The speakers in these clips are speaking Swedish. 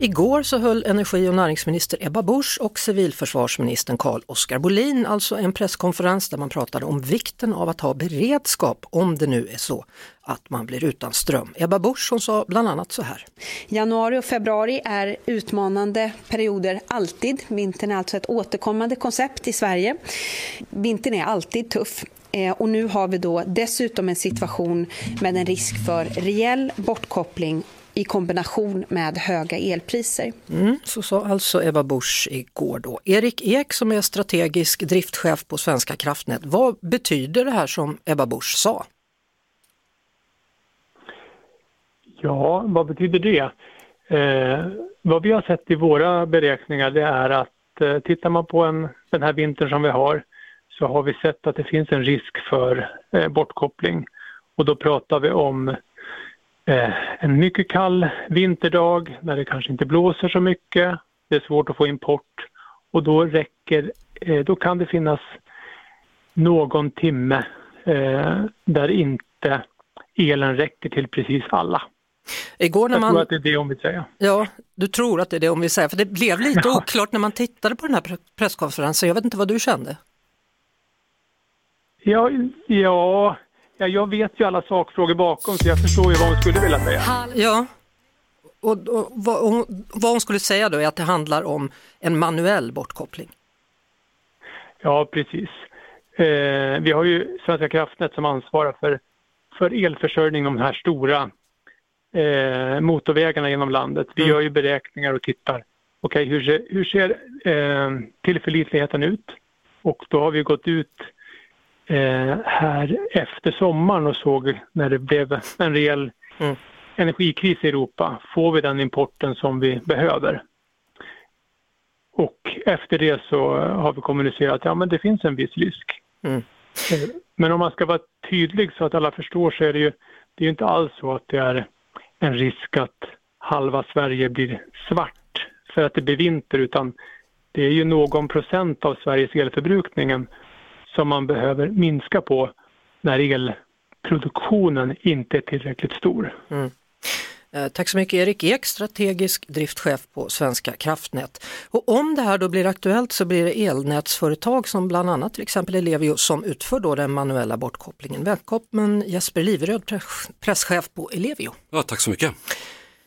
Igår så höll energi och näringsminister Ebba Busch och civilförsvarsministern Carl Oskar Bolin alltså en presskonferens där man pratade om vikten av att ha beredskap om det nu är så att man blir utan ström. Ebba Busch hon sa bland annat så här. Januari och februari är utmanande perioder alltid. Vintern är alltså ett återkommande koncept i Sverige. Vintern är alltid tuff. Eh, och nu har vi då dessutom en situation med en risk för rejäl bortkoppling i kombination med höga elpriser. Mm, så sa alltså Ebba Busch igår då. Erik Ek som är strategisk driftchef på Svenska kraftnät. Vad betyder det här som Ebba Busch sa? Ja, vad betyder det? Eh, vad vi har sett i våra beräkningar det är att eh, tittar man på en, den här vintern som vi har så har vi sett att det finns en risk för eh, bortkoppling. Och då pratar vi om Eh, en mycket kall vinterdag när det kanske inte blåser så mycket. Det är svårt att få import och då räcker, eh, då kan det finnas någon timme eh, där inte elen räcker till precis alla. Igår när man... Jag tror att det är det hon vill säga. Ja, du tror att det är det hon vill säga, för det blev lite ja. oklart när man tittade på den här presskonferensen. Jag vet inte vad du kände? Ja, ja Ja, jag vet ju alla sakfrågor bakom så jag förstår ju vad hon skulle vilja säga. Ja, och, och vad, hon, vad hon skulle säga då är att det handlar om en manuell bortkoppling. Ja, precis. Eh, vi har ju Svenska kraftnät som ansvarar för, för elförsörjning de här stora eh, motorvägarna genom landet. Vi mm. gör ju beräkningar och tittar. Okej, okay, hur ser, hur ser eh, tillförlitligheten ut? Och då har vi gått ut eh, här efter sommaren och såg när det blev en rejäl mm. energikris i Europa. Får vi den importen som vi behöver? Och efter det så har vi kommunicerat att ja, men det finns en viss risk. Mm. Eh, men om man ska vara tydlig så att alla förstår så är det ju det är inte alls så att det är en risk att halva Sverige blir svart för att det blir vinter utan det är ju någon procent av Sveriges elförbrukningen som man behöver minska på när elproduktionen inte är tillräckligt stor. Mm. Eh, tack så mycket Erik Ek, strategisk driftchef på Svenska kraftnät. Och om det här då blir aktuellt så blir det elnätsföretag som bland annat till exempel Ellevio som utför då den manuella bortkopplingen. Välkommen Jesper Liveröd, presschef på Ellevio. Ja, tack så mycket.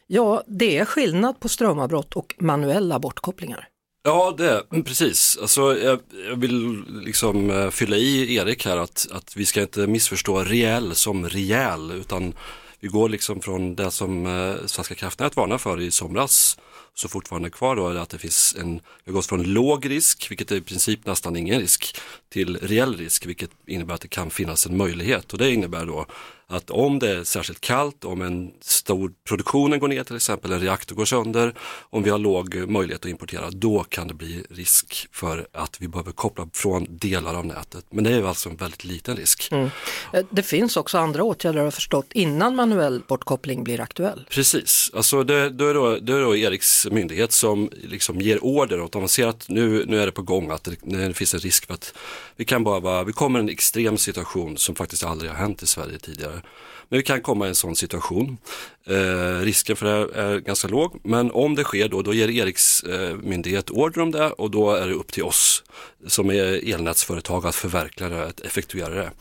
Ja, det är skillnad på strömavbrott och manuella bortkopplingar. Ja, det, mm, precis. Alltså, jag, jag vill liksom eh, fylla i Erik här att, att vi ska inte missförstå reell som rejäl utan vi går liksom från det som eh, Svenska kraftnät varnar för i somras så fortfarande kvar då är att det finns en, vi har gått från låg risk, vilket är i princip nästan ingen risk, till reell risk, vilket innebär att det kan finnas en möjlighet och det innebär då att om det är särskilt kallt, om en stor produktionen går ner till exempel, en reaktor går sönder, om vi har låg möjlighet att importera, då kan det bli risk för att vi behöver koppla från delar av nätet. Men det är alltså en väldigt liten risk. Mm. Eh, det finns också andra åtgärder har jag förstått innan manuell bortkoppling blir aktuell. Precis, alltså det, det, är, då, det är då Eriks myndighet som liksom ger order åt om man ser att nu, nu är det på gång, att det, det finns en risk för att vi kan bara, vi kommer i en extrem situation som faktiskt aldrig har hänt i Sverige tidigare men vi kan komma i en sån situation. Eh, risken för det är ganska låg, men om det sker då, då ger Eriks eh, myndighet order om det och då är det upp till oss som är elnätsföretag att förverkliga det, att effektuera det.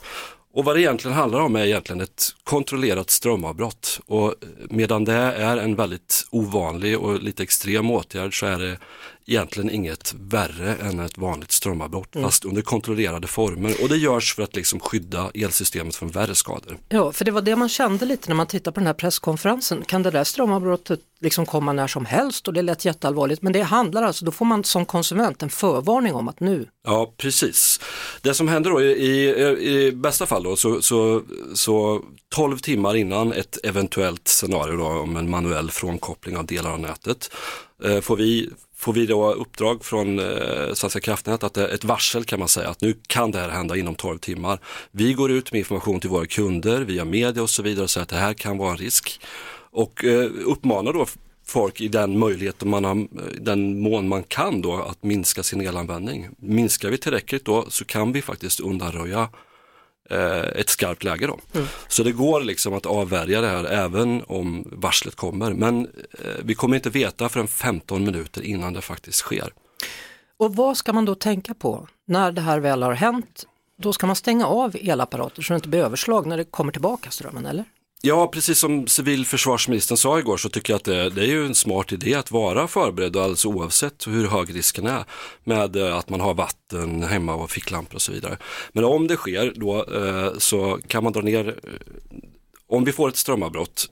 Och vad det egentligen handlar om är egentligen ett kontrollerat strömavbrott. Och medan det är en väldigt ovanlig och lite extrem åtgärd så är det egentligen inget värre än ett vanligt strömavbrott mm. fast under kontrollerade former och det görs för att liksom skydda elsystemet från värre skador. Ja, för det var det man kände lite när man tittade på den här presskonferensen. Kan det där strömavbrottet liksom komma när som helst och det lät jätteallvarligt men det handlar alltså, då får man som konsument en förvarning om att nu. Ja, precis. Det som händer då i, i, i bästa fall då så, så, så 12 timmar innan ett eventuellt scenario då, om en manuell frånkoppling av delar av nätet eh, får vi får vi då uppdrag från eh, Svenska kraftnät att det är ett varsel kan man säga att nu kan det här hända inom 12 timmar. Vi går ut med information till våra kunder via media och så vidare och säger att det här kan vara en risk och eh, uppmanar då folk i den möjlighet man har, eh, den mån man kan då att minska sin elanvändning. Minskar vi tillräckligt då så kan vi faktiskt undanröja ett skarpt läge då. Mm. Så det går liksom att avvärja det här även om varslet kommer. Men vi kommer inte veta förrän 15 minuter innan det faktiskt sker. Och vad ska man då tänka på när det här väl har hänt? Då ska man stänga av elapparater så det inte blir överslag när det kommer tillbaka strömmen, eller? Ja, precis som civilförsvarsministern sa igår så tycker jag att det, det, är ju en smart idé att vara förberedd alldeles oavsett hur hög risken är med eh, att man har vatten hemma och ficklampor och så vidare. Men om det sker då eh, så kan man dra ner eh, om vi får ett strömavbrott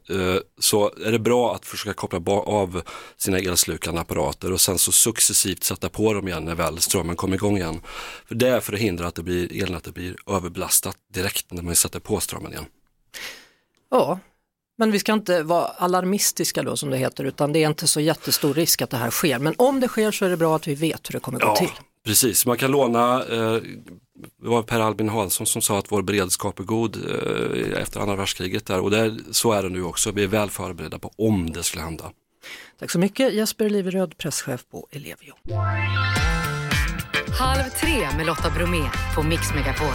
så är det bra att försöka koppla av sina elslukande apparater och sen så successivt sätta på dem igen när väl strömmen kommer igång igen. För det är för att hindra att det blir, elnätet blir överbelastat direkt när man sätter på strömmen igen. Ja, men vi ska inte vara alarmistiska då som det heter utan det är inte så jättestor risk att det här sker. Men om det sker så är det bra att vi vet hur det kommer gå ja, till. Precis, man kan låna, eh, det var Per Albin Hansson som sa att vår beredskap är god eh, efter andra världskriget där och det, så är det nu också. Vi är väl förberedda på om det skulle hända. Tack så mycket Jesper Liveröd, presschef på Ellevio. Halv tre med Lotta Bromé på Mix Megapol.